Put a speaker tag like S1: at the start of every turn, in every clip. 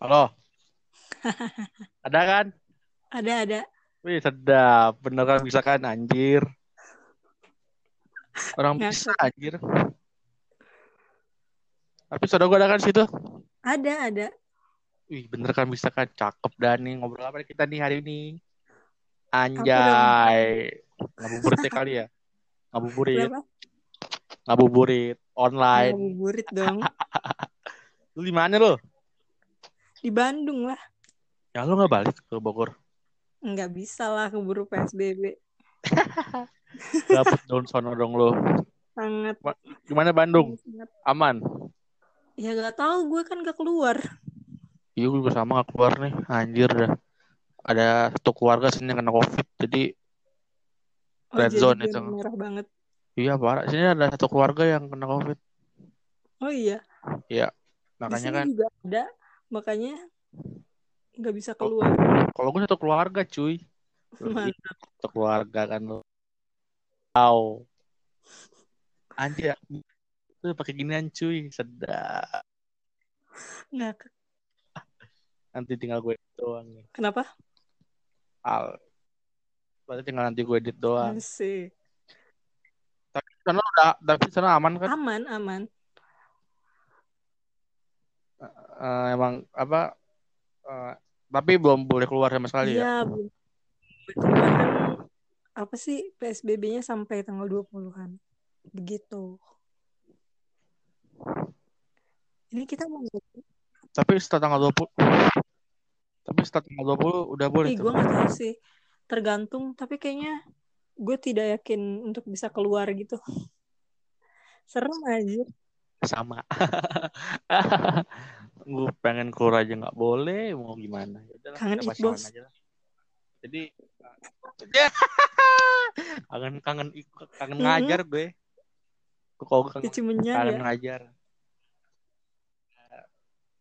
S1: Halo. Ada kan?
S2: Ada ada.
S1: Wih, sedap. Bener kan bisa kan anjir. Orang
S2: Nggak
S1: bisa anjir. Tapi saudara gue ada kan situ?
S2: Ada ada.
S1: Wih, bener kan bisa kan? Cakep dan nih ngobrol apa kita nih hari ini? Anjay. Ngabuburit ya kali ya? Ngabuburit. Ngabuburit. Online.
S2: Ngabuburit dong.
S1: Lu di mana lo?
S2: Di Bandung lah.
S1: Ya lu nggak balik ke Bogor?
S2: Nggak bisa lah keburu PSBB.
S1: Dapet daun sono dong lo.
S2: Sangat.
S1: Gimana Bandung?
S2: sangat.
S1: Aman?
S2: Ya gak tahu gue kan gak keluar.
S1: Iya gue juga sama gak keluar nih Anjir dah Ada satu keluarga sini yang kena covid Jadi
S2: Oh,
S1: Red
S2: jadi
S1: zone itu.
S2: merah banget.
S1: Iya parah Sini ada satu keluarga yang kena covid
S2: Oh iya.
S1: Iya Makanya kan
S2: juga ada. Makanya nggak bisa keluar.
S1: Kalau gue satu keluarga cuy. Satu keluarga kan lo Wow Anjir Tuh pakai ginian cuy Sedap
S2: Nggak.
S1: Nanti tinggal gue doang nih
S2: Kenapa?
S1: Al Berarti tinggal nanti gue edit doang
S2: Asik.
S1: Tapi sana udah Tapi sana aman kan
S2: Aman aman.
S1: Eh, Emang apa eh, Tapi belum boleh keluar sama sekali ya
S2: Iya. belum. Keluar kan apa sih PSBB-nya sampai tanggal 20-an. Begitu. Ini kita mau
S1: Tapi setelah tanggal 20 Tapi setelah tanggal 20 udah boleh
S2: Ih, gue gak tahu sih. Tergantung, tapi kayaknya gue tidak yakin untuk bisa keluar gitu. Serem aja.
S1: Sama. gue pengen keluar aja nggak boleh, mau gimana? Ya udahlah,
S2: Kangen
S1: kita
S2: Bos.
S1: aja lah. Jadi kangen kangen ikut kangen
S2: Mm-mm.
S1: ngajar gue. Kalau kangen, kangen
S2: ya.
S1: ngajar.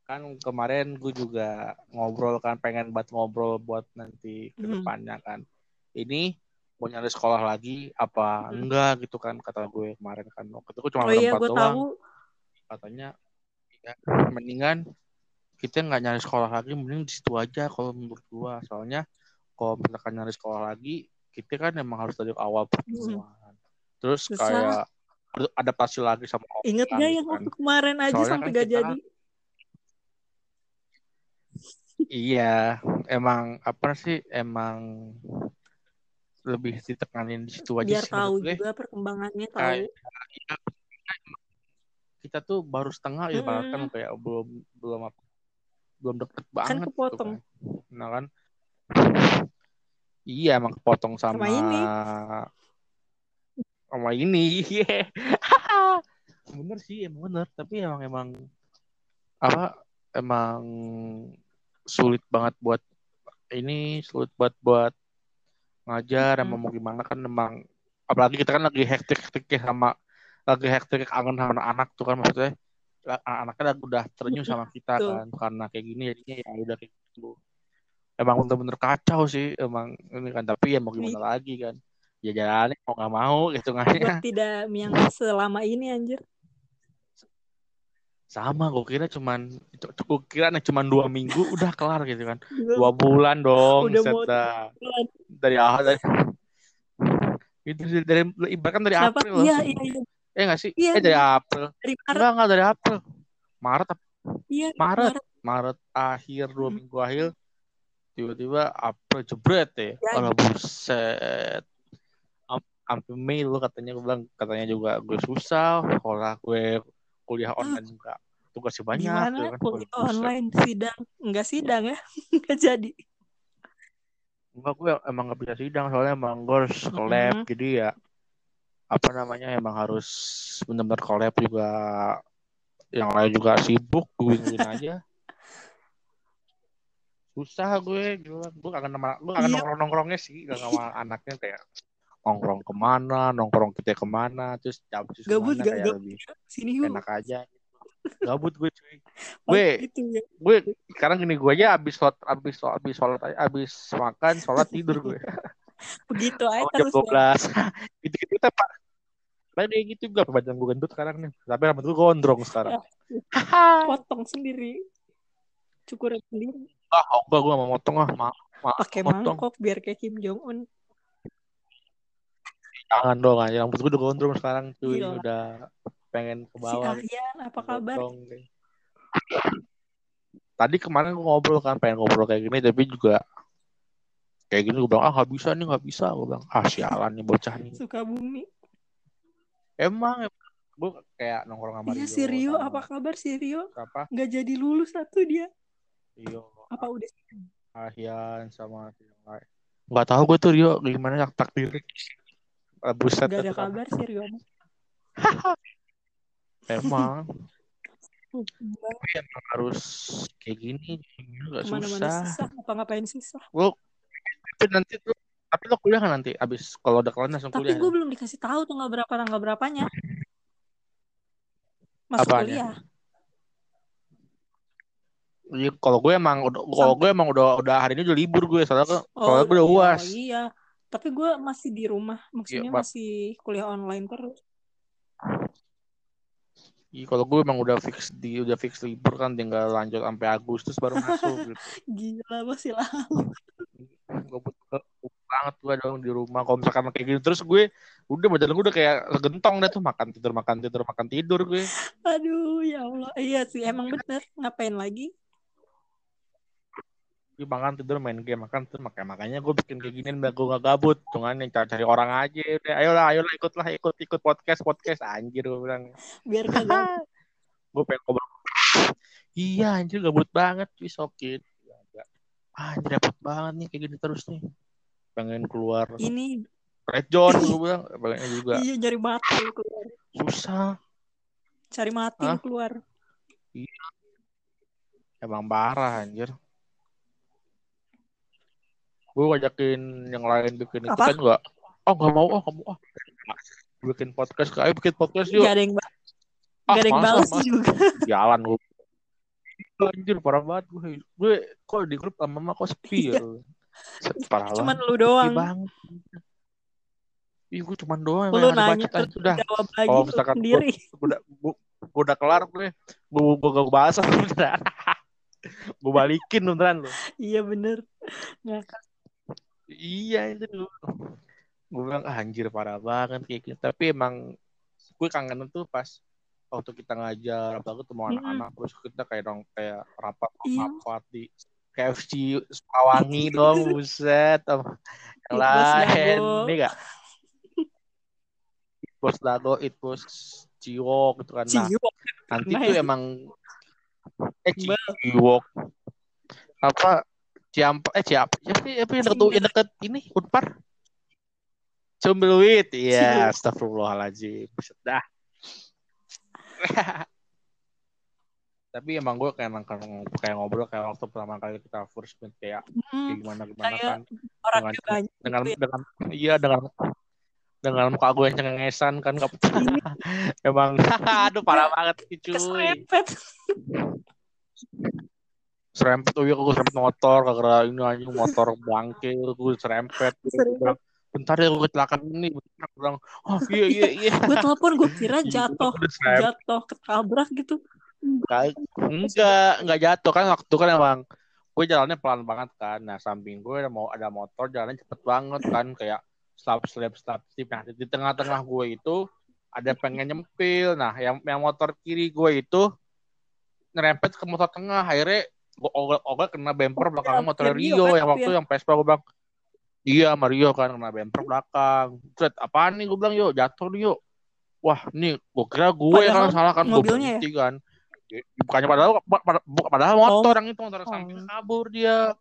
S1: Kan kemarin gue juga ngobrol kan pengen buat ngobrol buat nanti ke
S2: Hmm.
S1: depannya kan. Ini mau nyari sekolah lagi apa
S2: Hmm.
S1: enggak gitu kan kata gue kemarin kan. Waktu itu gue cuma
S2: Oh iya, gue
S1: doang
S2: tahu.
S1: katanya ya, mendingan kita nggak nyari sekolah lagi mending di situ aja kalau menurut gua soalnya kalau misalkan nyari sekolah lagi kita kan emang harus dari awal pertemuan terus
S2: Susah.
S1: kayak adaptasi lagi sama orang
S2: Ingat gak yang
S1: kan.
S2: waktu kemarin aja
S1: Soalnya
S2: sampai
S1: kan
S2: gak
S1: kita-
S2: jadi?
S1: iya emang apa sih emang lebih ditekanin di situ aja
S2: Biar
S1: sih
S2: tahu
S1: gue.
S2: juga perkembangannya tahu.
S1: kayak ya, kita tuh baru setengah ya
S2: Mm-mm.
S1: kan kayak belum belum apa belum deket banget
S2: Kan
S1: gitu
S2: kepotong.
S1: kan. nah kan iya emang kepotong sama,
S2: Sama ini.
S1: sama ini Iya. bener sih emang bener tapi emang emang apa emang sulit banget buat ini sulit buat buat ngajar
S2: Mm-mm.
S1: emang mau gimana kan emang apalagi kita kan lagi hektik hektik sama lagi hektik kangen sama anak tuh kan maksudnya anak-anaknya udah terenyuh sama kita
S2: Betul.
S1: kan karena kayak gini jadinya ya udah kayak gitu emang bener-bener kacau sih emang ini kan tapi ya mau gimana lagi kan ya jalannya mau nggak mau gitu
S2: Gue
S1: kan
S2: tidak menyangka selama ini anjir.
S1: sama gue kira cuman gue kira nih cuman dua minggu udah kelar gitu kan dua bulan dong
S2: Udah mau
S1: dari awal dari itu dari, dari ibaratkan dari
S2: Kenapa?
S1: April.
S2: Iya, iya, iya.
S1: Eh nggak sih
S2: Iya.
S1: eh dari April
S2: Dari Maret.
S1: enggak enggak dari April Maret
S2: Iya,
S1: Maret Maret akhir dua
S2: Hmm.
S1: minggu akhir tiba-tiba April jebret ya
S2: Ya.
S1: Alah buset Am- sampai Mei lu katanya gue bilang katanya juga gue susah sekolah gue kuliah online juga tugasnya banyak
S2: Gimana
S1: gitu kan.
S2: kuliah
S1: Buset.
S2: online sidang? Enggak sidang ya? Enggak jadi.
S1: Enggak gue emang gak bisa sidang soalnya emang gue harus ke lab
S2: Mm-mm.
S1: jadi ya apa namanya emang harus benar-benar ke lab juga yang lain juga sibuk gue bingung aja susah gue gila gue kangen sama gue
S2: Iya.
S1: nongkrong nongkrongnya sih kangen sama anaknya kayak nongkrong ke mana nongkrong kita ke mana terus jam
S2: Gabut
S1: semuanya
S2: gak?
S1: kayak
S2: Gabut.
S1: lebih
S2: Sini yuk.
S1: enak aja gabut gue cuy
S2: Oh,
S1: gue
S2: gitu ya.
S1: gue sekarang gini gue aja abis sholat abis sholat abis sholat abis makan sholat tidur gue
S2: Begitu aja
S1: Oh, jam
S2: terus. ya.
S1: 12 gitu gitu kita pak Kayak kayak gitu juga badan gue gendut sekarang nih. Tapi rambut gue gondrong sekarang.
S2: Potong sendiri. cukur sendiri.
S1: Ah oh, enggak gue mau motong ah. Ma ma
S2: pakai mangkok biar kayak Kim Jong Un
S1: jangan dong aja rambut gue udah gondrong sekarang cuy.
S2: Gila.
S1: udah pengen ke
S2: si
S1: bawah.
S2: Aryan apa kabar?
S1: Potong. Tadi kemarin gue ngobrol kan pengen ngobrol kayak gini tapi juga kayak gini gue bilang ah nggak bisa nih nggak bisa. Gue bilang ah sialan nih bocah nih.
S2: Suka bumi
S1: emang, gue kayak nongkrong sama
S2: iya si Rio
S1: sama
S2: apa kabar si Rio?
S1: Siapa?
S2: Nggak jadi lulus satu dia.
S1: Rio.
S2: Apa udah
S1: Ahian sama yang lain. Nggak tahu gue tuh Rio gimana yang takdir. Ah, buset
S2: nggak ada kabar si Rio
S1: emang. Tapi emang harus kayak gini ke
S2: mana-mana
S1: susah.
S2: susah apa ngapain susah?
S1: Gue tapi nanti tuh tapi lo kuliah kan nanti abis kalau udah kelar langsung
S2: tapi
S1: kuliah
S2: gue
S1: ya?
S2: belum dikasih tahu tanggal berapa tanggal berapanya masuk
S1: Apanya?
S2: kuliah
S1: Iya, kalau gue emang udah kalau gue emang udah udah hari ini udah libur gue soalnya soalnya gue udah
S2: iya,
S1: uas.
S2: iya tapi gue masih di rumah maksudnya
S1: Iya,
S2: masih kuliah online terus
S1: Iya, kalau gue emang udah fix di udah fix libur kan tinggal lanjut sampai Agustus baru masuk gitu.
S2: gila masih lama
S1: Gue butuh banget gue dong di rumah. Kalau misalkan kayak gini terus gue udah badan gue udah kayak segentong deh tuh makan tidur makan tidur makan tidur gue.
S2: aduh ya Allah. Iya sih emang bener. Ngapain lagi?
S1: Gue makan tidur main game makan tidur. Makanya makanya gue bikin kayak gini biar gue gak gabut. Cuman yang cari, cari orang aja udah. Ayolah ayolah ikutlah ikut ikut podcast podcast. Anjir gue bilang.
S2: biar kagak
S1: gue pengen ngobrol. Iya anjir gabut banget cuy sokit ah, anjir repot banget nih kayak gini terus nih pengen keluar.
S2: Ini.
S1: Red zone gue bilang pengen juga.
S2: Iya cari mati lu keluar.
S1: Susah.
S2: Cari mati
S1: Hah?
S2: lu keluar.
S1: Emang parah anjir. Gue ngajakin yang lain bikin itu
S2: Apa?
S1: kan enggak oh nggak mau. Oh kamu oh. Bikin podcast ayo bikin podcast yuk.
S2: Gak ada yang ba-
S1: ah
S2: gak ada yang balas juga.
S1: Jalan gue anjir parah banget gue gue kok di grup sama mama kok sepi ya parah
S2: cuman lu doang
S1: banget Ih, gue cuman doang
S2: lu nanya terus
S1: udah.
S2: jawab lagi lu
S1: misalkan
S2: sendiri
S1: Gue udah, gue, gue udah kelar gue. Gue, gue, gue bahas beneran. gue balikin beneran lu.
S2: iya bener ngakak
S1: Iya itu. Gue bilang ah, anjir parah banget kayak gitu. Tapi emang gue kangen tuh pas waktu kita ngajar apalagi ketemu
S2: Mm-mm.
S1: anak-anak terus kita kayak dong kayak rapat
S2: Iya.
S1: rapat di KFC Sukawangi dong buset. Yang lain ini gak It was Dago It was Ciwok gitu kan. Nah nanti
S2: Pernah
S1: tuh
S2: ya?
S1: emang eh. Ciwok. Apa Ciampa eh Ciampa ya sih apa yang deket, yang deket ini Unpar? Cumbeluit iya
S2: Ciwok.
S1: astagfirullahaladzim Buset dah tapi emang gue kayak kayak ngobrol kayak waktu pertama kali kita first meet kayak kayak
S2: Hmm,
S1: gimana gimana kan.
S2: orangnya
S1: dengan
S2: banyak
S1: dengan
S2: gitu ya.
S1: dengan iya dengan dengan muka gue yang cengengesan kan emang aduh parah banget cuy.
S2: Keserempet.
S1: Serempet oh iya gue serempet motor gara ini anjing motor bangke gue serempet.
S2: Serempet.
S1: bentar ya gue kecelakaan ini bentar gue bilang oh iya iya iya.
S2: Gue telepon gue kira
S1: Iya,
S2: jatuh
S1: serempet.
S2: jatuh ketabrak gitu
S1: Enggak, enggak, enggak jatuh kan waktu kan emang gue jalannya pelan banget kan. Nah samping gue ada mau ada motor jalannya cepet banget kan kayak slap slap slap slip. Nah di tengah-tengah gue itu ada pengen nyempil. Nah yang yang motor kiri gue itu nyerempet ke motor tengah. Akhirnya gue ogel ogel kena bumper belakangnya motor
S2: Rio
S1: Rio
S2: kan,
S1: yang waktu
S2: ya.
S1: yang Vespa gue bilang iya Mario kan kena bumper belakang. Set apaan nih gue bilang yuk jatuh nih yuk. Wah nih gue kira gue yang
S2: Padahal
S1: salah kan gue
S2: mobilnya ya?
S1: berhenti kan. Bukannya padahal pada- bukan padahal motor yang itu motor
S2: Oh.
S1: samping kabur dia.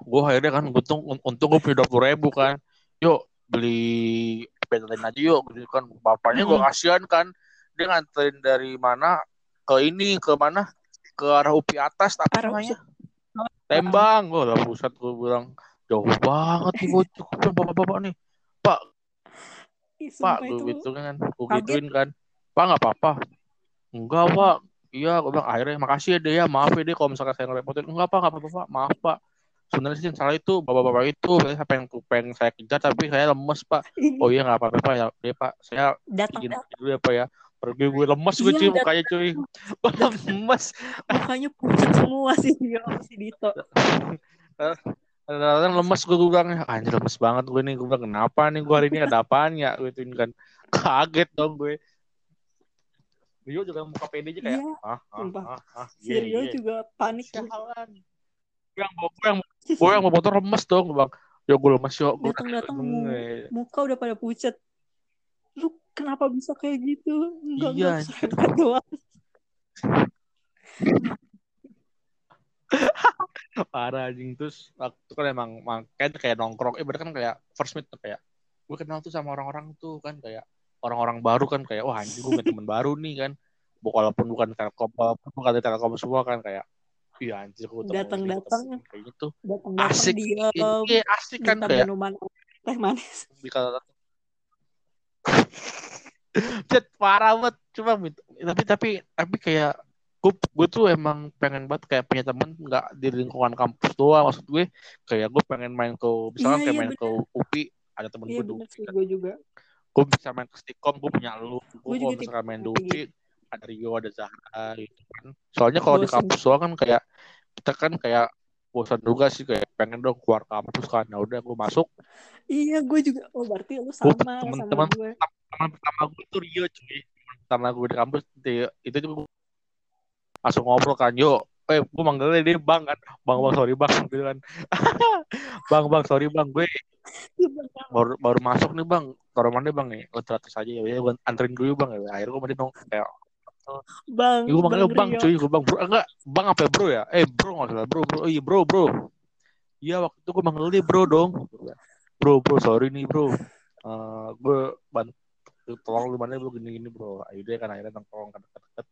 S1: Gue akhirnya kan untung untung gue punya dua puluh ribu kan. Yuk beli bensin aja yuk gitu kan. Bapaknya gue
S2: Hmm.
S1: kasihan kan. Dia nganterin dari mana ke ini ke mana ke arah UPI atas apa namanya? Tembang. Gue lah pusat gue bilang jauh banget nih bilang, bapak-bapak nih.
S2: Ih,
S1: Pak,
S2: sumpah
S1: gue
S2: itu
S1: gitu kan, gue gituin kan. Pak nggak apa-apa. Enggak pak. Iya, gue bilang akhirnya makasih ya deh ya, maaf ya deh kalau misalkan saya ngerepotin. Enggak pak, nggak apa-apa pak, maaf pak. Sebenarnya sih yang salah itu bapak-bapak itu, saya pengen pengen saya kejar tapi saya lemes pak. Oh iya nggak apa-apa pak, ya, ya pak, saya
S2: datang
S1: izin dulu ya pak ya. pergi gue lemes gue
S2: Iya,
S1: cuy mukanya cuy. Gue lemes.
S2: Mukanya pucat semua sih sama si Dito.
S1: kadang-kadang lemes gue gue bilang anjir lemes banget gue nih. Gue bilang kenapa nih gue hari ini ada apaan ya? Gitu kan. Kaget dong gue Rio juga muka pede aja kayak
S2: Iya,
S1: ah ah
S2: sumpah.
S1: ah ah
S2: Si
S1: iya,
S2: Rio
S1: iya.
S2: juga panik.
S1: Sialan. Yang bawa yang gue yang bawa motor lemes dong gue bilang yo gue lemes yo gue
S2: Datang-datang mu- muka udah pada pucat. Lu kenapa bisa kayak gitu? Enggak,
S1: Iya,
S2: enggak, serempet doang.
S1: parah anjing terus waktu kan emang makan kayak nongkrong eh berarti kan kayak first meet tuh kayak gue kenal tuh sama orang-orang tuh kan kayak orang-orang baru kan kayak wah anjing gue temen baru nih kan walaupun bukan telkom walaupun bukan telkom semua kan kayak iya anjir gue ketemu
S2: Datang-datang.
S1: nih, ketemu kayak gitu
S2: Datang-datang
S1: asik
S2: dia
S1: iya asik kan kayak
S2: minuman teh manis.
S1: dikata Cet parah banget cuma tapi tapi tapi kayak gue gue tuh emang pengen banget kayak punya temen nggak di lingkungan kampus doang maksud gue kayak gue pengen main ke misalkan
S2: Iya,
S1: kayak
S2: iya,
S1: main ke UPI ada temen
S2: Iya
S1: gue
S2: bener sih
S1: kan.
S2: gue juga.
S1: Gue bisa main ke Stikom gue punya lu. Gue
S2: Gue
S1: kalau
S2: juga
S1: misalkan main di
S2: kayak
S1: UPI ada Rio ada Zahra gitu kan. Soalnya kalau di kampus doang kan kayak kita kan kayak bosan juga sih kayak pengen dong keluar kampus kan. Nah udah gue masuk.
S2: Iya gue juga. Oh berarti lu
S1: Gua
S2: sama sama
S1: teman-teman
S2: gue.
S1: teman pertama gue tuh Rio cuy. Teman pertama gue di kampus di- itu tuh gua langsung ngobrol kan yo eh gue manggilnya dia bang kan. Bang bang sorry bang. Gitu kan. Bang bang sorry bang. Gue baru baru masuk nih bang. Taruh mana bang nih oh teratus aja ya. Ya gue anterin dulu bang ya. Akhirnya gue mandi dong kayak
S2: Bang,
S1: ya, gue manggilnya bang
S2: Rio.
S1: cuy. Gue bang bro. Enggak bang apa ya, bro ya? Eh bro nggak salah. Bro bro. Oh, iya bro bro. Iya waktu itu gue manggil dia bro dong. Bro bro sorry nih bro. Eh gue bantu tolong lu mana bro gini gini bro. Ayo deh kan akhirnya nongkrong kan deket-deket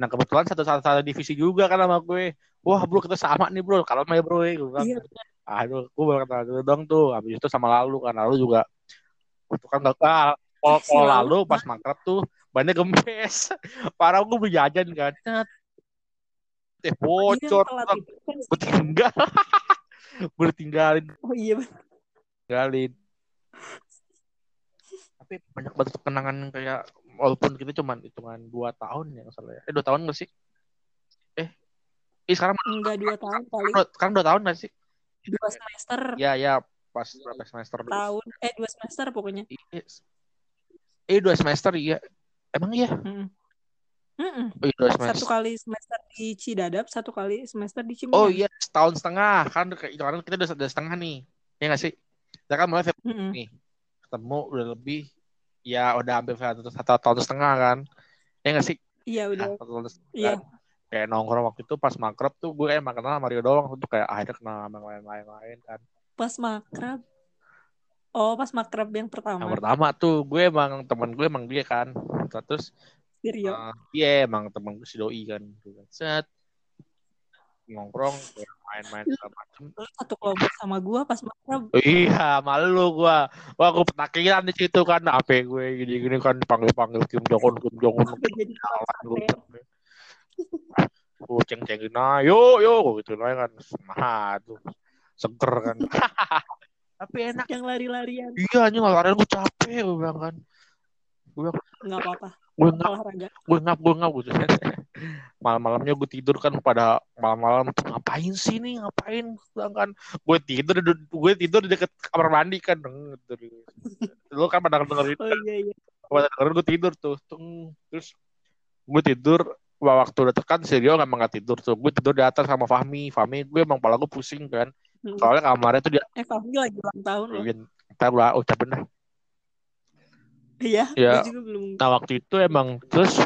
S1: nah kebetulan satu satu, satu divisi juga kan sama gue. Wah bro kita sama nih bro. Kalau ya bro ya gue bilang.
S2: Iya,
S1: aduh gue baru kenal dulu dong tuh habis itu sama lalu kan lalu juga itu kan gak ah, kalau
S2: Lalu
S1: pas makrab tuh bannya gempes parah gue berjajan kan. Teh bocor gue tinggal. Gue ditinggalin.
S2: Oh iya
S1: tinggalin tapi banyak banget kenangan kayak walaupun kita cuma hitungan dua tahun ya salah ya. Eh dua tahun gak sih? Eh eh sekarang
S2: Enggak dua tahun kali.
S1: sekarang dua tahun gak sih
S2: Dua semester.
S1: ya ya pas berapa semester dulu
S2: Tahun. Eh dua semester pokoknya.
S1: Iya. Eh dua semester iya. Emang iya?
S2: Mm-mm. Mm-mm.
S1: Oh iya
S2: Satu kali semester di Cidadap, satu kali semester di Cimahi.
S1: Oh iya setahun setengah kan kan kita udah, udah setengah nih. Ya nggak sih? Kita kan mulai Februari
S2: Mm-mm.
S1: nih. Ketemu udah lebih ya udah hampir satu, satu tahun setengah kan. Ya nggak sih?
S2: Iya
S1: Nah,
S2: udah.
S1: satu tahun setengah.
S2: Iya.
S1: Kayak nongkrong waktu itu pas makrab tuh gue emang kenal sama Rio doang tuh kayak akhirnya kenal sama yang lain-lain kan.
S2: Pas makrab. Oh pas makrab yang pertama.
S1: Yang pertama tuh gue emang temen gue emang dia kan. Terus
S2: Di Rio.
S1: Uh, Iya emang temen gue si doi kan set nongkrong main-main segala macem
S2: satu kelompok sama gua pas makrab.
S1: iya malu gua wah aku petakilan di situ kan apa gue gini-gini kan panggil-panggil Kim Jong Un Kim Jong Un
S2: jadi
S1: gue ceng-cengin nah yo yo gitu lah kan. Nah tuh. Seger kan. Tapi enak
S2: Yang lari-larian.
S1: iya anjing larian gue capek gue bilang kan. Gue bilang
S2: Nggak apa-apa.
S1: gue ngap gue ngap gue ngap gitu. Malam-malamnya gue tidur kan pada malam-malam tuh ngapain sih nih ngapain? Sedangkan gue tidur gue tidur di deket kamar mandi kan. Gitu. lu kan pada dengerin.
S2: Oh iya iya.
S1: pada dengerin gue tidur tuh. Terus gue tidur waktu udah tekan si Rio emang gak tidur tuh gue tidur di atas sama Fahmi Fahmi gue emang pala gue pusing kan
S2: Hmm.
S1: soalnya kamarnya tuh dia
S2: Eh Fahmi lagi ulang tahun loh.
S1: ntar gue ucapin dah
S2: Iya.
S1: Iya.
S2: Juga belum.
S1: Nah waktu itu emang terus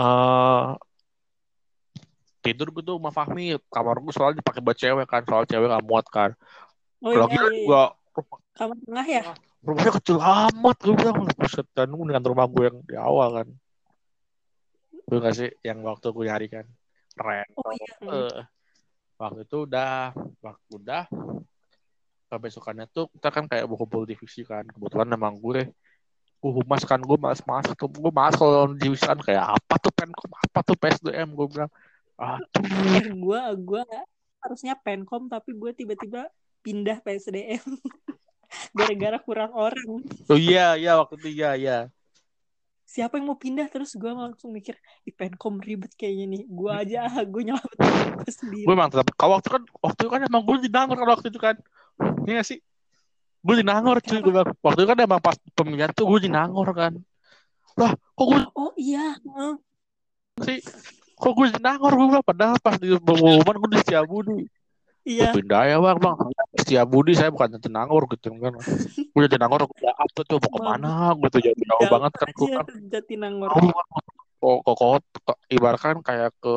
S1: eh tidur gue tuh sama Fahmi kamar gue soalnya dipakai buat cewek kan soal cewek gak muat kan
S2: Oh
S1: kalau
S2: iya, iya, iya.
S1: gue
S2: Kamar tengah ya?
S1: rumahnya kecil amat gue bilang buset gue dengan rumah gue yang di awal kan gue gak sih? Yang waktu gue nyari kan? Keren.
S2: Oh iya.
S1: Eh, waktu itu udah waktu udah. Kebesokannya tuh kita kan kayak kumpul divisi kan. Kebetulan emang gue gue humas kan. Gue malas masuk tuh. Gue malas kalau divisi kan. Kayak apa tuh penkom? Apa tuh PSDM gue bilang aduh.
S2: Eh, gue gue harusnya penkom tapi gue tiba-tiba pindah PSDM gara-gara kurang orang.
S1: Oh iya iya waktu itu iya iya
S2: siapa yang mau pindah? Terus gue langsung mikir di penkom ribet kayaknya nih. Gue aja gue nyelamatin gue sendiri.
S1: Gue emang tetap kalau waktu kan waktu itu kan emang gue di Nangor kan waktu itu kan. Iya gak sih? Gue di Nangor cuy. Gue waktu itu kan emang pas pemilihan tuh gue di Nangor kan. Lah kok gue
S2: oh iya. Heeh.
S1: sih? Kok gue di Nangor? Gue bilang padahal pas di pengumuman gue di Setiabudi
S2: iya.
S1: pindah ya bang. Bang Setiabudi saya bukan di Nangor gitu kan. Gue di Nangor gue udah apa tuh mau ke mana? Gue tuh jauh, jauh banget kan gue kan.
S2: ke Jatinangor
S1: Aku kan kok kok ibaratkan kayak ke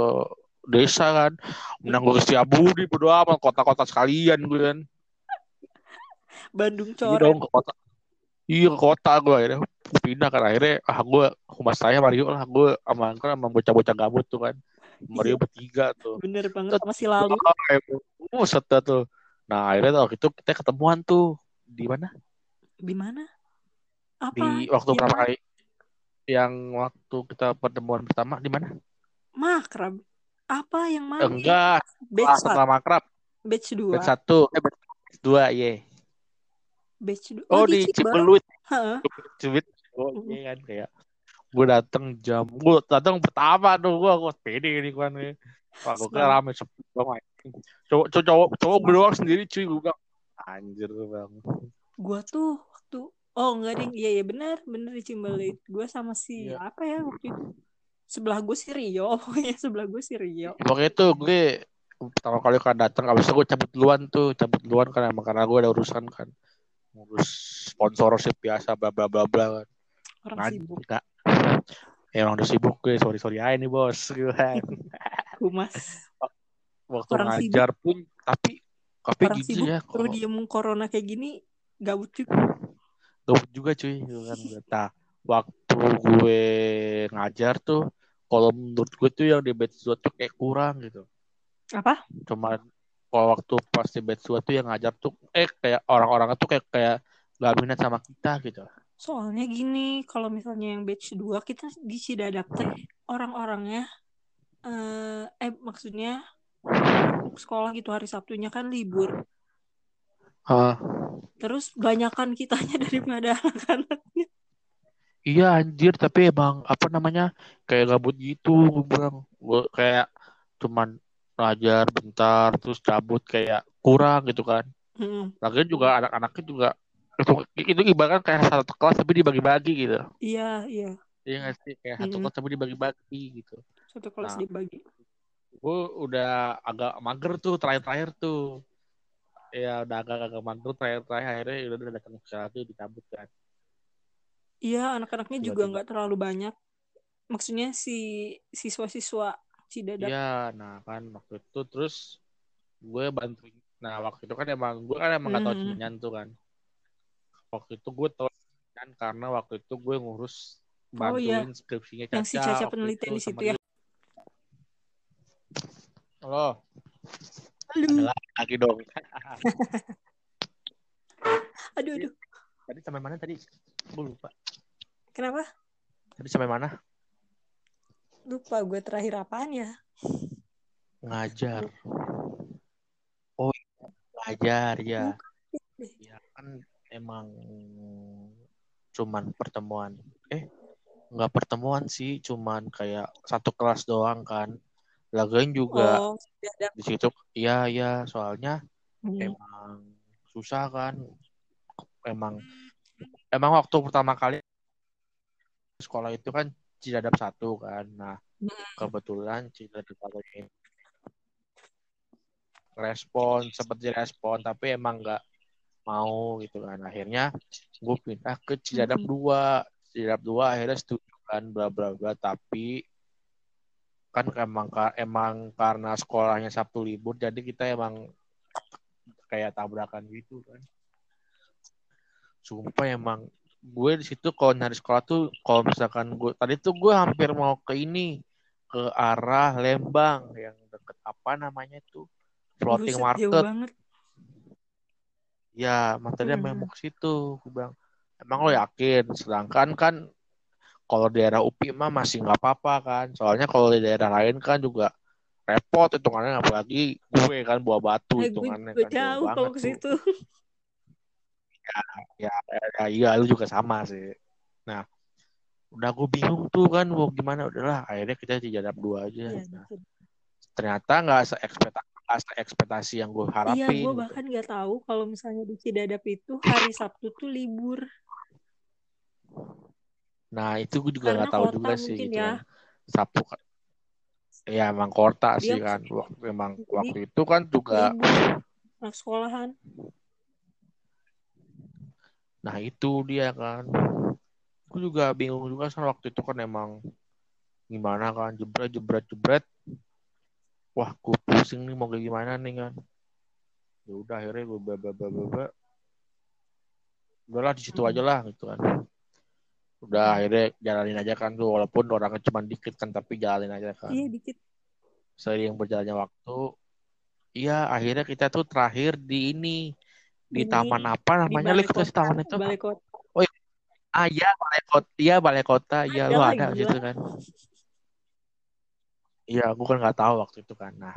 S1: desa kan. Menang gue ke Setiabudi berdoa sama kota-kota sekalian gue kan.
S2: Bandung
S1: iya
S2: coret.
S1: dong ke kota. Iya ke kota gue akhirnya. Pindah kan. Akhirnya ah gue humas saya Mario lah. Gue sama kan sama bocah-bocah gabut tuh kan Mario
S2: Iya.
S1: bertiga tuh
S2: bener banget masih lalu
S1: Oh, setelah tuh. Nah, akhirnya waktu itu kita ketemuan tuh di mana?
S2: di mana apa
S1: Di waktu
S2: Di
S1: pertama
S2: mana?
S1: kali yang waktu kita pertemuan pertama di mana?
S2: makrab apa yang mana
S1: Enggak,
S2: batch satu
S1: setelah makrab.
S2: batch dua
S1: Batch satu, eh batch dua, iya.
S2: batch dua
S1: Oh, di Cibeluit.
S2: Heeh.
S1: Cibeluit. Oh, iya kan kayak gue dateng jam gue dateng pertama tuh gue gue pede nih kan nih. Wah, gue kira rame sepi banget. Cowok cowok cowok cowok gue doang sendiri cuy gue bilang anjir bang.
S2: Gua tuh waktu oh enggak ding. Iya iya benar benar di Cimbelit. Gua sama si
S1: Iya.
S2: apa ya waktu itu? Sebelah gue si Rio pokoknya sebelah gue si Rio.
S1: Pokoknya itu gue pertama kali kan datang abis itu gue cabut duluan tuh cabut duluan kan emang karena gue ada urusan kan. Ngurus sponsorship biasa bla bla bla bla kan.
S2: Orang
S1: Nah,
S2: sibuk
S1: enggak. emang udah sibuk gue sorry sorry aja nih bos gue kan.
S2: humas
S1: waktu
S2: Orang
S1: ngajar pun tapi tapi
S2: orang
S1: gitu
S2: sibuk
S1: ya kalau
S2: diem corona kayak gini gabut juga.
S1: Gabut juga cuy gitu kan. Nah waktu gue ngajar tuh kalau menurut gue tuh yang di batch 2 tuh kayak kurang gitu.
S2: Apa?
S1: Cuman kalau waktu pas di batch 2 tuh yang ngajar tuh eh kayak orang-orang tuh kayak kayak gak minat sama kita gitu
S2: soalnya gini kalau misalnya yang batch 2 kita di Cidadak teh orang-orangnya. Eh eh maksudnya sekolah gitu hari Sabtunya kan libur.
S1: Ah,
S2: terus banyakan kitanya daripada anak-anaknya.
S1: Iya anjir tapi emang apa namanya kayak gabut gitu gue bilang gue kayak cuman ngajar bentar terus cabut kayak kurang gitu kan.
S2: Hmm,
S1: lagian juga anak-anaknya juga itu, itu ibarat kayak satu kelas tapi dibagi-bagi gitu
S2: iya iya
S1: iya nggak sih kayak satu
S2: Mm-mm.
S1: kelas tapi dibagi-bagi gitu
S2: satu kelas
S1: Nah.
S2: dibagi
S1: gue udah agak mager tuh terakhir-terakhir tuh ya udah agak-agak mager terakhir-terakhir akhirnya ya udah udah datang ke satu dicabut kan
S2: Iya, anak-anaknya juga nggak terlalu banyak. Maksudnya si siswa-siswa Cidadak.
S1: Iya, nah kan waktu itu terus gue bantuin. Nah waktu itu kan emang gue kan emang gak tau
S2: Mhm.
S1: Cinyan tuh kan. Waktu itu gue tau Cinyan karena waktu itu gue ngurus
S2: Oh, iya.
S1: bantuin skripsinya Caca.
S2: Yang si Caca penelitian di situ ya.
S1: Halo,
S2: Halo.
S1: lagi dong.
S2: Aduh, aduh.
S1: Tadi sampai mana tadi? Gue lupa.
S2: Kenapa?
S1: Tadi sampai mana?
S2: Lupa gue terakhir apaan ya?
S1: Ngajar. Oh, iya. ngajar ya. Ya kan emang cuman pertemuan. Eh, nggak pertemuan sih, cuman kayak satu kelas doang kan. Lagian juga
S2: Oh,
S1: di situ, iya iya, soalnya
S2: Hmm.
S1: emang susah kan. Emang emang waktu pertama kali sekolah itu kan Cidadap satu kan. Nah,
S2: Hmm.
S1: kebetulan Cidadap satu ini respon seperti respon tapi emang nggak mau gitu kan. Akhirnya gue pindah ke Cidadap
S2: Mhm.
S1: dua. Cidadap dua akhirnya setuju kan bla bla bla. Tapi kan emang emang karena sekolahnya Sabtu libur jadi kita emang kayak tabrakan gitu kan. Sumpah emang gue di situ kalau nyari sekolah tuh kalau misalkan gue tadi tuh gue hampir mau ke ini ke arah Lembang yang deket apa namanya tuh? Floating
S2: Buset, jauh
S1: market.
S2: banget.
S1: Ya materinya
S2: Hmm.
S1: memang ke situ gue bilang. Emang lo yakin? Sedangkan kan kalau daerah UPI mah masih nggak apa-apa kan. Soalnya kalau di daerah lain kan juga repot hitungannya apalagi gue kan bawa batu
S2: Eh, gue
S1: hitungannya
S2: juga
S1: kan jauh
S2: kalau ke situ.
S1: ya, ya iya lu juga sama sih. Nah udah gue bingung tuh kan mau gimana? Udahlah akhirnya kita dijadap dua aja.
S2: Iya,
S1: Nah, ternyata nggak seekspektasi ekspektasi yang gue
S2: Iya,
S1: harapin
S2: gue
S1: gitu.
S2: bahkan nggak tahu kalau misalnya di Cidadap itu hari Sabtu tuh libur.
S1: nah itu gue juga
S2: Karena
S1: nggak tahu juga sih gitu
S2: ya.
S1: kan Sabtu kan ya emang kota
S2: Dia
S1: sih kan waktu emang
S2: Jadi,
S1: waktu itu kan juga
S2: anak sekolahan.
S1: nah itu dia kan gue juga bingung juga kan waktu itu kan emang gimana kan jebret jebret jebret wah gue pusing nih mau kayak gimana nih kan. Ya udah akhirnya gue baba baba baba udahlah di situ
S2: Hmm.
S1: aja lah gitu kan. Udah akhirnya jalanin aja kan tuh walaupun orangnya cuma dikit kan tapi jalanin aja kan.
S2: Iya dikit.
S1: seiring berjalannya waktu iya akhirnya kita tuh terakhir di ini di
S2: Ini
S1: taman apa namanya? Itu
S2: kota,
S1: taman itu
S2: balai kota.
S1: ah iya balai kota iya balai kota. Iya lu ada gitu kan. Iya aku kan nggak tahu waktu itu kan. Nah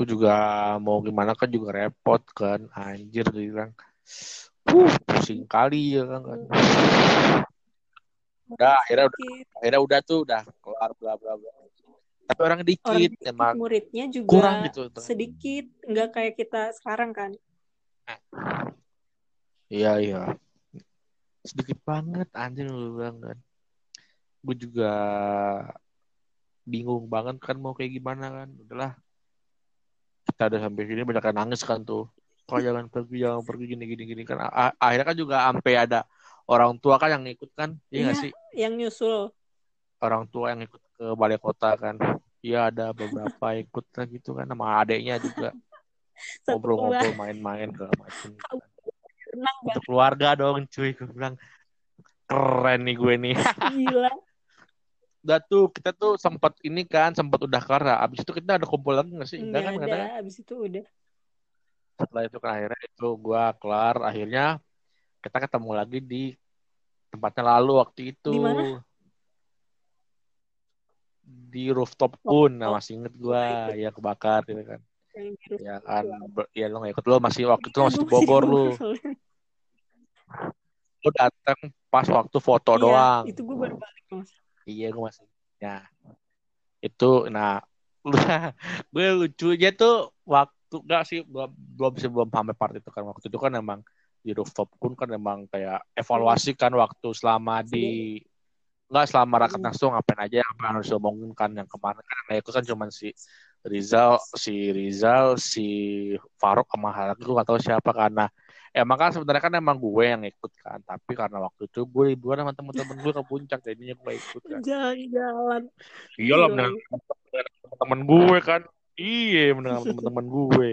S1: aku juga mau gimana kan juga repot kan. Anjir bilang. Uh pusing kali ya kan, kan. udah akhirnya udah akhirnya udah tuh udah kelar bla bla bla. Tapi orang
S2: Orang
S1: dikit
S2: dikit,
S1: emang
S2: muridnya juga
S1: kurang gitu.
S2: sedikit, nggak kayak kita sekarang kan.
S1: iya iya. Sedikit banget anjir lu bilang kan. Gue juga bingung banget kan mau kayak gimana kan. Udahlah kita udah sampai sini banyak yang nangis kan tuh. Kok jangan pergi jangan pergi gini gini gini kan. A- akhirnya kan juga sampai ada orang tua kan yang ikut kan? Iya
S2: Iya.
S1: sih?
S2: Yang nyusul.
S1: orang tua yang ikut ke balai kota kan. Iya ada beberapa ikut lah gitu kan sama adeknya juga. Ngobrol-ngobrol main-main segala macam untuk keluarga dong cuy. Gue bilang keren nih gue nih.
S2: Gila.
S1: udah tuh kita tuh sempat ini kan sempat udah kelar abis itu kita ada kumpul lagi nggak sih
S2: Nggak
S1: kan
S2: ada.
S1: kan?
S2: Abis itu udah.
S1: setelah itu kan akhirnya itu gua kelar akhirnya kita ketemu lagi di tempatnya lalu waktu itu
S2: Di mana?
S1: di rooftop pun nah
S2: Oh,
S1: masih inget gua ya kebakar gitu kan ya kan ya lo nggak ikut lo masih waktu itu lo masih di Bogor lu
S2: soalnya.
S1: lo datang pas waktu foto
S2: Iya,
S1: doang
S2: itu gue baru balik mas.
S1: Iya gua masih ya itu nah gue lucunya tuh waktu enggak sih belum belum sih belum sampai part itu kan. Waktu itu kan emang di rooftop pun kan emang kayak evaluasi kan waktu selama di enggak selama rakyat langsung ngapain aja apa yang harus diomongin kan yang kemarin kan. Yang ikut kan cuma si Rizal si Rizal si Faruk sama Halak gue gak tahu siapa karena emang kan sebenarnya kan emang gue yang ikut kan tapi karena waktu itu gue liburan sama temen-temen gue ke puncak jadinya gue ikut kan.
S2: Jalan-jalan.
S1: iya lah mendengar temen gue kan. Iya mendengar temen-temen gue.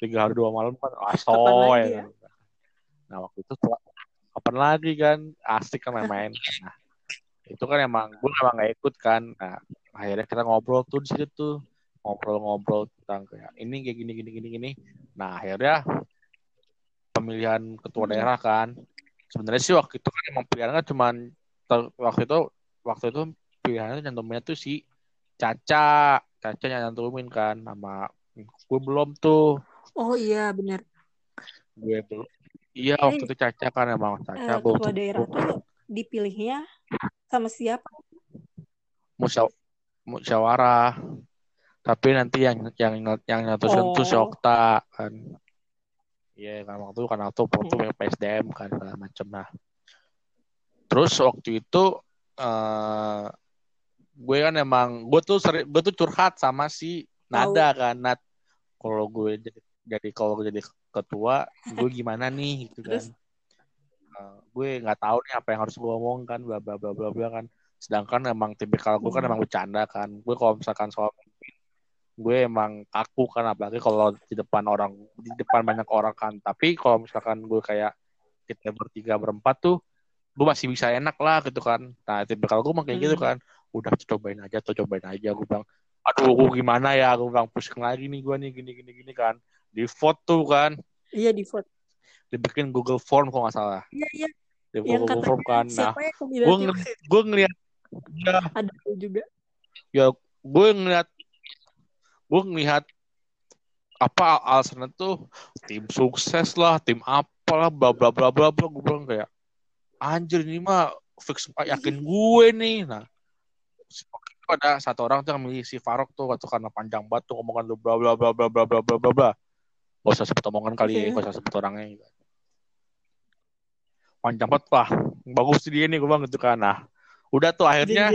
S1: Tiga hari dua malam kan asoy
S2: lagi ya?
S1: nah waktu itu setelah- kapan lagi kan? Asik kan main nah itu kan emang gue emang gak ikut kan. Nah akhirnya kita ngobrol tuh di situ tuh. Ngobrol-ngobrol tentang kayak ini kayak gini gini gini gini. Nah akhirnya pemilihan ketua
S2: Hmm.
S1: daerah kan sebenarnya sih waktu itu kan emang pilihannya cuman ter- waktu itu waktu itu pilihannya nyantuminnya tuh si Caca Caca yang nyantumin kan sama gue belum tuh
S2: Oh iya benar.
S1: gue belum iya
S2: Eh,
S1: waktu itu Caca kan emang
S2: Eh,
S1: Caca gue
S2: ketua daerah tuh dipilihnya sama siapa?
S1: musyaw musyawarah tapi nanti yang yang yang nyatusin tuh si
S2: Oh.
S1: Okta kan iya kan waktu itu kan waktu waktu PSDM kan segala macem nah terus waktu itu eh gue kan emang gue tuh seri, gue tuh curhat sama si Nada kan Nat. Kalau gue jadi jadi kalau gue jadi ketua gue gimana nih gitu kan.
S2: Terus?
S1: Eh, gue nggak tahu nih apa yang harus gue omong kan bla bla bla bla bla kan. Sedangkan emang tipikal gue kan
S2: Hmm.
S1: emang bercanda kan. Gue kalau misalkan soal gue emang kaku kan apalagi kalau di depan orang di depan banyak orang kan. Tapi kalau misalkan gue kayak kita bertiga berempat tuh gue masih bisa enak lah gitu kan. Nah tipikal gue emang kayak gitu
S2: Hmm.
S1: kan. Udah cobain aja tuh cobain aja. Gue bilang aduh gue gimana ya? Gue bilang pusing lagi nih gue nih gini gini gini kan. Di vote tuh kan.
S2: Iya di vote.
S1: dibikin Google Form kok nggak salah.
S2: Iya iya.
S1: di
S2: Yang
S1: Google Form kan. Nah gue ngeliat gue ngeliat ya
S2: ada juga.
S1: ya gue ngeliat gue ngeliat apa alasannya tuh tim sukses lah tim apalah bla bla bla bla bla gue bilang kayak anjir ini mah fix yakin gue nih nah ada satu orang tuh yang milih si Farok tuh waktu karena panjang banget tuh ngomongan lu bla bla bla bla bla bla bla bla bla gak usah sebut omongan kali ya gak usah sebut orangnya gitu. panjang banget lah bagus dia nih gue bilang gitu kan nah udah tuh akhirnya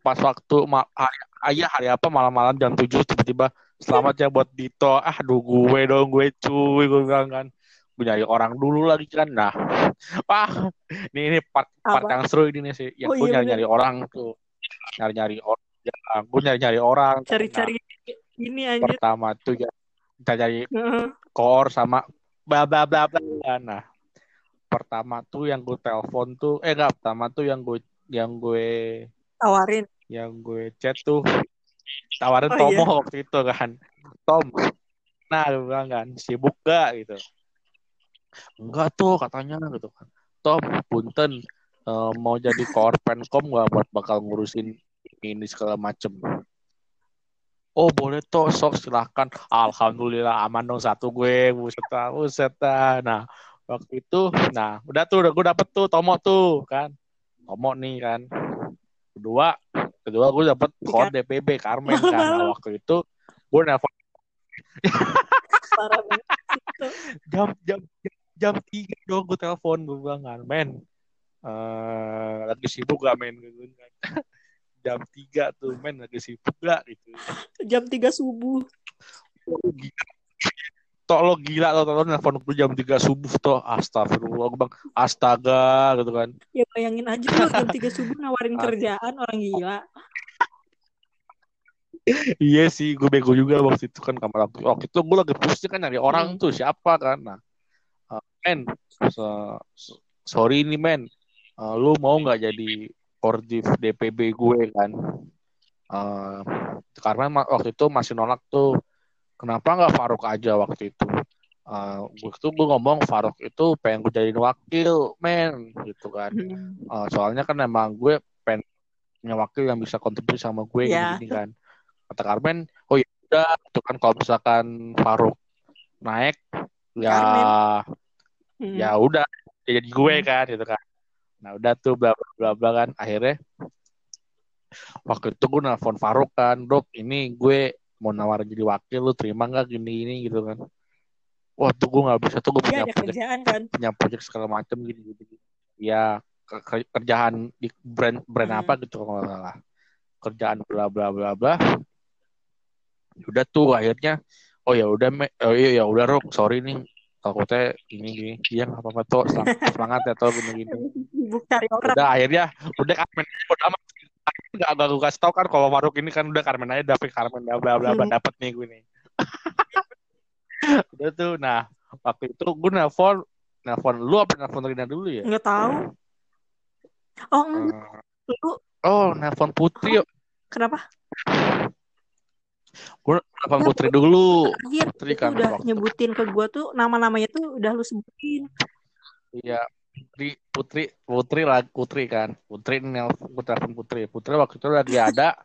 S1: pas waktu hari, ayah hari apa malam-malam jam tujuh tiba-tiba selamat ya buat Dito. Ah aduh gue dong gue cuy gue bilang kan. Gue nyari orang dulu lagi kan. Nah wah ini ini part part yang seru ini nih sih. Yang oh, gue iya, nyari nyari orang tuh. Nyari nyari orang ya, gue nyari nyari orang
S2: cari-cari nah, ini aja
S1: pertama tuh ya kita cari uh-huh. core sama bla bla bla bla. Nah pertama tuh yang gue telepon tuh eh enggak pertama tuh yang gue yang gue
S2: tawarin?
S1: Yang gue chat tuh tawarin oh, Tomo iya. waktu itu kan. Tom. Nah gue bilang kan sibuk gak gitu. Enggak tuh katanya gitu kan. Tom punten uh, mau jadi core penkom gak buat bakal ngurusin ini segala macem? Oh boleh tuh sok silahkan. Alhamdulillah aman dong satu gue. Buset buset Nah waktu itu nah udah tuh udah gue dapet tuh Tomo tuh kan. Tomo nih kan kedua kedua gue dapet kode DPB Carmen kan. Nah, waktu itu gue nelfon jam jam jam tiga dong gue telepon. Gue bilang kan men uh, lagi sibuk gak men? Gitu kan jam tiga tuh men lagi sibuk gak? Gitu.
S2: Jam tiga subuh
S1: Tok lo gila lo lo nelfon gue jam tiga subuh toh astagfirullah gue bang astaga gitu kan.
S2: Ya bayangin aja lo jam tiga subuh nawarin kerjaan orang gila.
S1: Iya sih gue bego juga waktu itu kan kamar waktu, waktu itu gue lagi pusing kan nyari orang hmm. tuh siapa kan. Nah uh, men so, sorry nih men. Uh, lu mau nggak jadi kordif DPB gue kan? Uh, karena waktu itu masih nolak tuh kenapa nggak Faruk aja waktu itu? Uh, waktu gue ngomong Faruk itu pengen gue jadiin wakil men gitu kan. Uh, soalnya kan emang gue pengen punya wakil yang bisa kontribusi sama gue yeah. gini, gini kan. Kata Carmen oh ya udah itu kan kalau misalkan Faruk naik ya hmm. ya udah ya jadi gue hmm. kan gitu kan. Nah udah tuh bla bla bla kan. Akhirnya waktu itu gue nelfon Faruk kan dok ini gue mau nawar jadi wakil lu terima nggak gini ini gitu kan. Wah tuh gue nggak bisa tuh gue punya ya, project, kan? punya project segala macam gitu gitu, ya ke kerjaan di brand brand hmm. apa gitu kalau nggak salah. Kerjaan bla bla bla bla. Udah tuh akhirnya oh ya udah oh iya ya udah rok sorry nih. Takutnya ini gini iya nggak apa-apa tuh semangat ya tuh gini gini. Udah akhirnya udah Carmen udah amat nggak gue kasih tau kan kalau Maruk ini kan udah Carmen aja dapet Carmen bla bla bla hmm. dapet nih gue nih. Udah tuh nah waktu itu gue nelfon nelfon lu apa nelfon Rina dulu ya?
S2: Nggak tahu. Oh uh, lu?
S1: Oh nelfon Putri oh,
S2: kenapa?
S1: Gue nelfon Putri dulu.
S2: Akhir, Putri kan udah waktu. nyebutin ke gue tuh nama-namanya tuh udah lu sebutin.
S1: Iya Putri Putri Putri lah Putri kan. Putri nelfon gue telepon Putri. Putri waktu itu lagi ada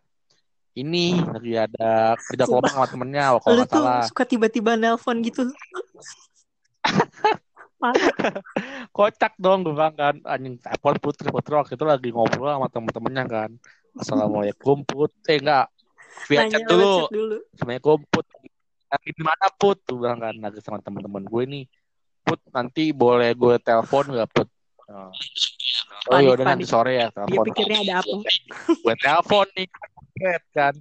S1: ini lagi ada kerja kelompok sama temennya
S2: kalau nggak salah. suka tiba-tiba nelpon gitu.
S1: Kocak dong gue bilang kan. Anjing telepon Putri. Putri waktu itu lagi ngobrol sama temen-temennya kan. Assalamualaikum Put. Eh enggak via chat dulu. dulu. Assalamualaikum Put. Lagi di mana Put? Tuh bilang kan lagi sama teman-teman gue nih. Put nanti boleh gue telepon gak Put? Oh, oh iya udah nanti sore ya telepon.
S2: Dia pikirnya ada apa?
S1: gue telepon nih kan.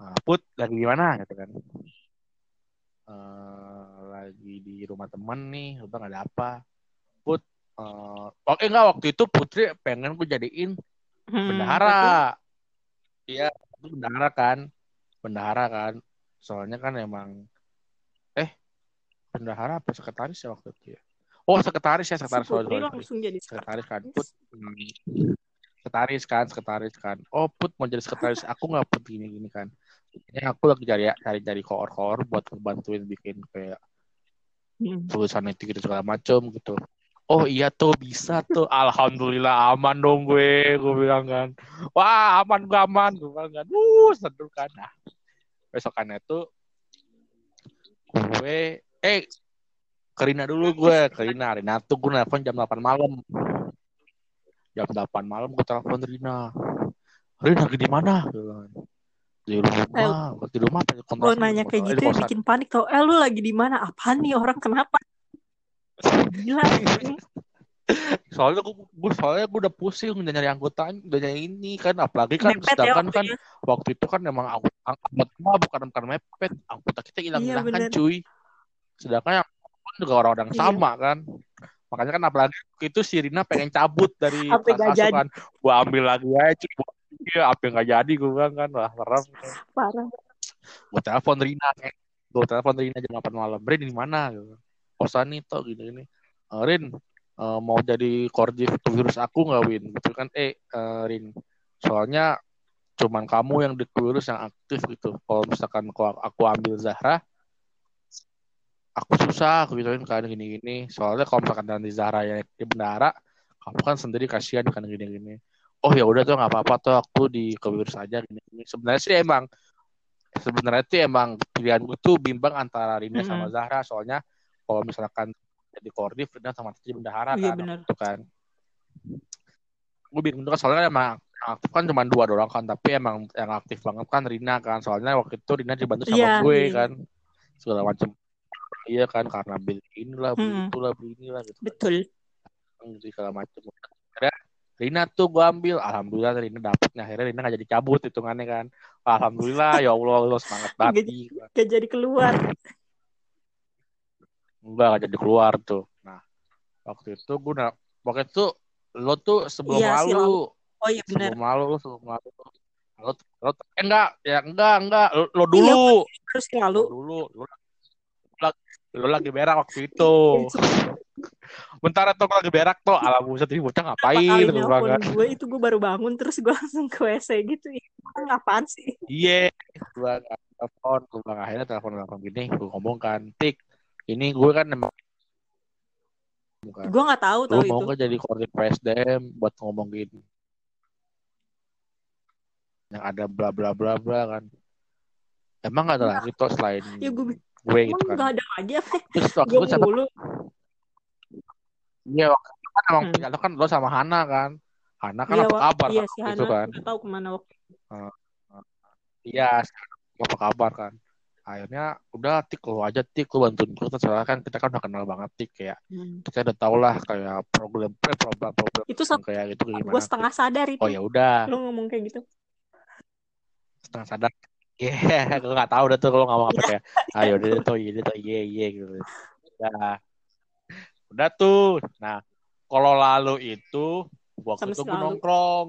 S1: Nah, Put lagi di mana gitu kan? Uh, lagi di rumah temen nih, udah ada apa? Put, uh, oke okay, enggak waktu itu Putri pengen gue jadiin hmm, bendahara. Iya, itu bendahara kan. Bendahara kan. Soalnya kan emang bendahara apa sekretaris ya waktu itu ya? Oh, sekretaris ya, sekretaris. Si langsung jadi sekretaris, kan. Put, hmm, sekretaris kan, sekretaris kan. Oh, Put mau jadi sekretaris. Aku nggak put gini-gini kan. Ini aku lagi cari cari cari koor-koor buat bantuin bikin kayak hmm. tulisan itu gitu segala macem gitu oh iya tuh bisa tuh alhamdulillah aman dong gue gue bilang kan wah aman gue aman gue bilang kan uh seru kan nah besokannya tuh gue eh Karina dulu gue Karina Rina. Tuh gue nelfon jam 8 malam. Jam 8 malam gue telepon Rina. Rina lagi di mana? Di rumah. Di rumah
S2: lo nanya kayak gitu ya bikin panik tau. Eh lu lagi di mana? Apa nih orang? Kenapa? Gila
S1: soalnya gue, gue soalnya gue udah pusing udah nyari anggota udah nyari ini kan. Apalagi kan mepet ya sedangkan ya, kan ya. waktu itu kan emang anggota bukan bukan mepet. Anggota kita hilang hilang iya, kan cuy sedangkan yang juga orang-orang iya. sama kan. Makanya kan apalagi itu si Rina pengen cabut dari kelas kan gue ambil lagi aja Iya, apa yang gak jadi gue kan kan. Wah serem parah. Gue telepon Rina gue telepon Rina jam 8 malam. Rin di mana? Gitu. Kosan nih toh gini gini. Uh, Rin uh, mau jadi koordif virus aku nggak Win? Gitu kan. Eh uh, Rin soalnya cuman kamu yang di virus yang aktif gitu. Kalau misalkan aku, aku ambil Zahra aku susah aku gituin kan gini gini soalnya kalau misalkan nanti Zahra yang di bendara kamu kan sendiri kasihan kan gini gini oh ya udah tuh nggak apa-apa tuh aku di kewirus saja gini, gini sebenarnya sih emang sebenarnya itu emang pilihan gue tuh bimbang antara Rina mm -hmm. sama Zahra. Soalnya kalau misalkan jadi koordif Rina sama jadi bendahara iya, kan itu kan. Gue bingung juga soalnya emang aktif kan cuma dua doang kan tapi emang yang aktif banget kan Rina kan. Soalnya waktu itu Rina dibantu sama yeah, gue yeah. kan segala macam iya kan karena beli inilah beli hmm. itulah beli inilah gitu
S2: kan. betul.
S1: Kan. segala macam Rina tuh gue ambil. Alhamdulillah Rina dapet akhirnya Rina gak jadi cabut hitungannya kan. Alhamdulillah ya Allah lo semangat banget
S2: gak, gak jadi keluar.
S1: Enggak gak jadi keluar tuh. Nah waktu itu gue nak waktu itu lo tuh sebelum iya, lalu.
S2: oh iya benar
S1: sebelum lalu lo sebelum lalu. Lo, lo eh, enggak ya enggak enggak lo, lo iya, dulu. iya,
S2: harus lalu.
S1: Dulu lo, lo, lagi berak waktu itu. Bentar atau lagi berak tuh alam buset ini bocah ngapain
S2: gitu kan? gue? Itu gue baru bangun terus gue langsung ke WC gitu. Ngapain sih?
S1: Iya. Yeah. gue telepon gue bilang akhirnya telepon telepon gini. Gue ngomong kan tik ini gue kan emang
S2: gue nggak tahu tahu
S1: mau gak jadi koordinator presdem buat ngomong gini yang ada bla bla bla bla kan. Emang gak ada lagi tuh selain ya gue, gue gitu kan
S2: gak ada apa terus waktu gue dulu
S1: Iya, kan emang hmm. kan lo sama Hana kan. Hana kan iya, apa kabar
S2: iya, si
S1: Hana kan.
S2: Gak tahu ke mana waktu
S1: uh, uh, iya, apa kabar kan. Akhirnya udah tik lo aja tik lo bantuin gue soalnya kan kita kan udah kenal banget tik kayak hmm. kita udah tau lah kayak problem eh, problem problem
S2: itu kayak gitu gimana. Gue setengah sadar itu.
S1: Oh ya udah.
S2: Lo ngomong kayak gitu.
S1: Setengah sadar. Iya, yeah, gue gak tau udah tuh kalau ngomong apa kayak, ayo udah tuh iya tuh iya iya gitu. Udah Udah tuh. Nah, kalau lalu itu waktu itu gue nongkrong.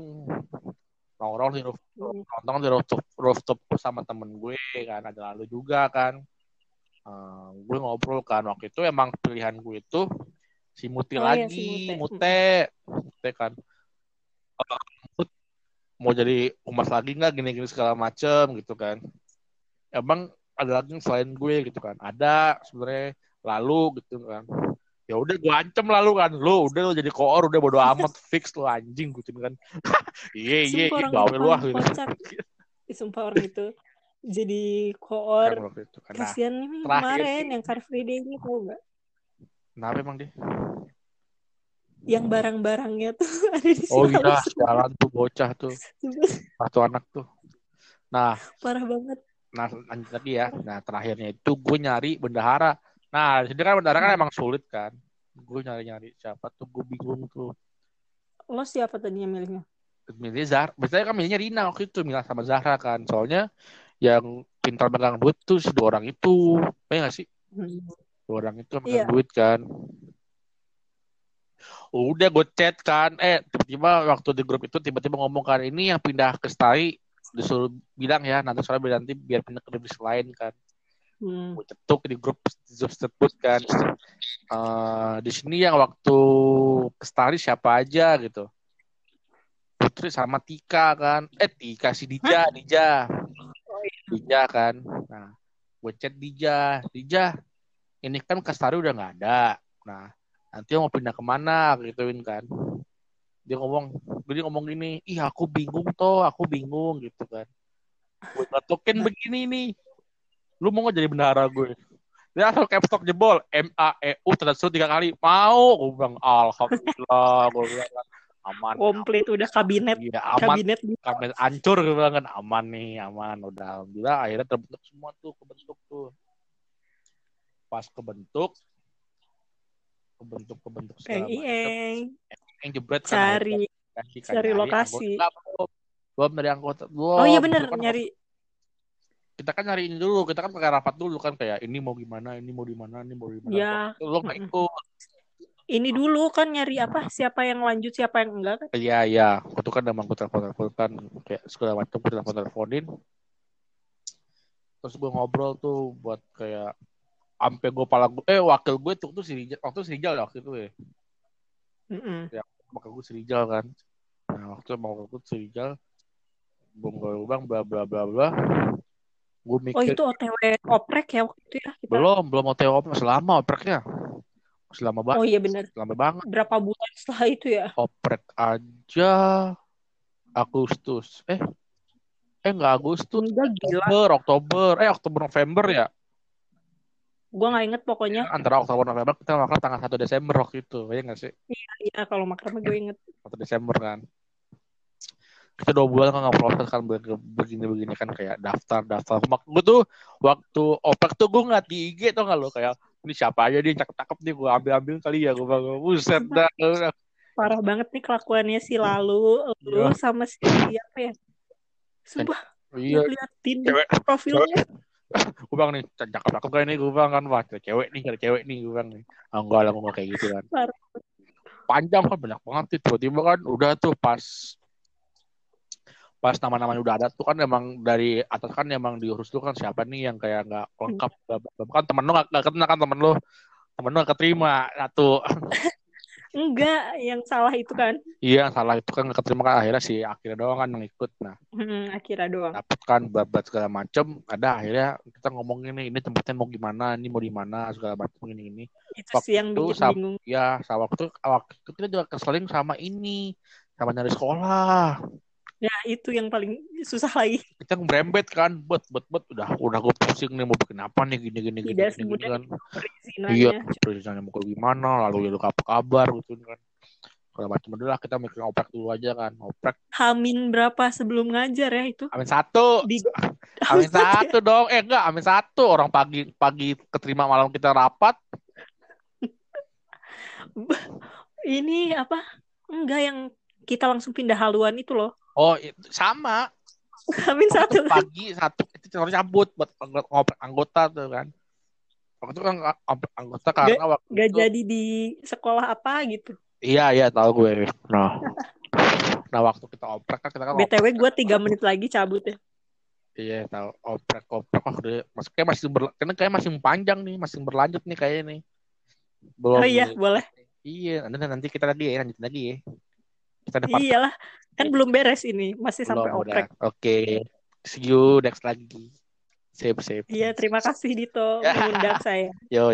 S1: Nongkrong di rooftop, hmm. nongkrong di rooftop, rooftop sama temen gue kan. Ada lalu juga kan. Uh, gue ngobrol kan. Waktu itu emang pilihan gue itu si Muti oh, lagi. Iya, si Mute. Mute. kan. Uh, mau jadi umas lagi nggak gini-gini segala macem gitu kan. Emang ada lagi selain gue gitu kan. Ada sebenarnya lalu gitu kan. Ya udah gue ancam lalu kan. Lo udah lo jadi koor udah bodo amat fix lo anjing gue kan. Iya iya iya gawe lu ah gitu.
S2: sumpah orang itu jadi koor. Kan, kasihan nih kemarin yang Car Free Day ini tau gak
S1: kenapa emang dia
S2: yang barang-barangnya tuh ada di
S1: Oh iya, jalan tuh bocah tuh. Satu anak tuh. Nah,
S2: parah banget.
S1: Nah, lanjut lagi ya. Nah, terakhirnya itu gue nyari bendahara Nah, di sini kan bendara kan emang sulit kan. Gue nyari-nyari siapa tuh, gue bingung tuh.
S2: Lo siapa tadinya milihnya?
S1: Milih Zahra. Biasanya kan milihnya Rina waktu itu, milih sama Zahra kan. Soalnya yang pintar megang duit tuh si dua orang itu. Ya gak sih? Hmm. Dua orang itu megang iya. duit kan. Udah gue chat kan. Eh, tiba-tiba waktu di grup itu tiba-tiba ngomong kan, ini yang pindah ke Stari disuruh bilang ya nanti soalnya nanti biar pindah ke divisi lain kan hmm. gue cetuk di grup tersebut kan uh, di sini yang waktu kestari siapa aja gitu Putri sama Tika kan eh Tika si Dija Hah? Dija. Dija kan nah gue chat Dija Dija ini kan kestari udah nggak ada nah nanti mau pindah ke mana gituin kan. Dia ngomong dia ngomong gini ih aku bingung toh aku bingung gitu kan. Gue ngetokin begini nih lu mau gak jadi bendahara gue? Dia asal capstock jebol M A E U terus tiga kali. Mau gue bilang alhamdulillah gue bilang aman
S2: komplit udah kabinet
S1: iya aman.
S2: kabinet.
S1: Kabinet hancur gitu kan aman nih aman udah. Alhamdulillah akhirnya terbentuk semua tuh kebentuk tuh. Pas kebentuk kebentuk kebentuk
S2: Eng
S1: segala macam.
S2: ieng
S1: yang jebret
S2: cari
S1: kan
S2: cari
S1: nyari
S2: lokasi.
S1: belum. dari anggota belum
S2: oh iya
S1: kan
S2: nyari.
S1: kita kan nyari ini dulu kita kan pakai rapat dulu kan kayak ini mau gimana ini mau di mana ini mau di mana.
S2: Ya.
S1: Lo nggak ikut.
S2: Ini dulu kan nyari apa siapa yang lanjut siapa yang enggak kan?
S1: Iya iya. Waktu kan emang gue telepon telepon kan kayak segala macam gue telepon teleponin terus gue ngobrol tuh buat kayak sampai gue pala gue eh wakil gue tuh tuh si Rijal waktu itu si Rijal ya waktu itu ya.
S2: Mm-mm.
S1: wakil gue si Rijal kan. Nah waktu emang wakil gue si Rijal gue ngobrol bang bla bla bla bla. Gue
S2: oh
S1: mikir
S2: itu otw oprek ya waktu itu ya kita?
S1: Belum belum mau TO masih lama opreknya. Masih lama banget
S2: oh iya bener
S1: lama banget.
S2: Berapa bulan setelah itu ya?
S1: Oprek aja Agustus. Eh eh nggak Agustus
S2: enggak gila.
S1: Oktober Oktober. Eh Oktober November ya
S2: gue nggak inget pokoknya.
S1: Antara Oktober November kita makan tanggal 1 Desember waktu itu ya nggak sih?
S2: Iya kalau makrame gue inget.
S1: 1 Desember kan. Kita dua bulan kan nggak proses kan begini begini kan kayak daftar daftar. Mak gue tuh waktu oprek tuh gue ngeliat di IG tuh nggak lo kayak ini siapa aja dia cakep cakep nih gue ambil ambil kali ya gue bilang buset dah.
S2: Parah banget nih kelakuannya si lalu lu
S1: Iya.
S2: sama si apa ya? Sumpah
S1: iya.
S2: liatin
S1: cewek.
S2: profilnya
S1: gue bilang nih cakep cakep kayak ini gue bilang kan wah cewek nih ada cewek nih gue bilang nih ah, enggak lah gue kayak gitu kan panjang kan banyak banget tuh tiba-tiba kan udah tuh pas pas nama-namanya udah ada tuh kan emang dari atas kan emang diurus tuh kan siapa nih yang kayak nggak lengkap kan temen lu nggak kenal kan temen lu temen lu nggak keterima satu
S2: enggak yang salah itu kan.
S1: Iya yang salah itu kan keterima kan. Akhirnya si akhirnya doang kan yang ikut. Nah
S2: hmm, akhirnya doang.
S1: dapet kan babat segala macem. Ada akhirnya kita ngomongin nih ini tempatnya mau gimana ini mau di mana segala macem ini ini.
S2: Itu
S1: Waktu
S2: sih yang
S1: itu
S2: bikin bingung.
S1: ya sama waktu waktu itu kita juga keseling sama ini sama nyari sekolah
S2: ya itu yang paling susah lagi.
S1: Kita ngerembet kan bet bet bet. Udah udah gue pusing nih mau bikin apa nih gini gini gini,
S2: Tidak
S1: gini, gini kan. iya perizinannya mau gimana lalu ya lu apa kabar gitu kan. Kalau macam adalah kita mikir oprek dulu aja kan oprek
S2: Hamin berapa sebelum ngajar ya itu?
S1: Amin satu.
S2: Di
S1: amin satu dong. Eh enggak amin satu. Orang pagi pagi keterima malam kita rapat.
S2: Ini apa? Enggak yang kita langsung pindah haluan itu loh
S1: oh itu sama.
S2: Hamin satu. kan
S1: pagi satu itu harus cabut buat anggot- ngoprek anggota tuh kan. Waktu itu kan anggota karena waktu
S2: gak
S1: itu
S2: jadi di sekolah apa gitu.
S1: Iya iya tahu gue nah. Nah waktu kita oprek kan kita kan oprek,
S2: btw gue tiga menit lagi cabut ya.
S1: Iya tahu oprek oprek. Oh udah mas kayak masih ber, karena kayak masih panjang nih masih berlanjut nih kayaknya nih. Belum
S2: oh iya
S1: nih.
S2: boleh.
S1: Iya nanti nanti kita lagi ya lanjut lagi ya. Kita part
S2: iyalah kan belum beres ini masih sampai
S1: belum
S2: oprek.
S1: udah oke. See you next lagi. Sip sip.
S2: Iya terima kasih Dito mengundang saya.
S1: Yo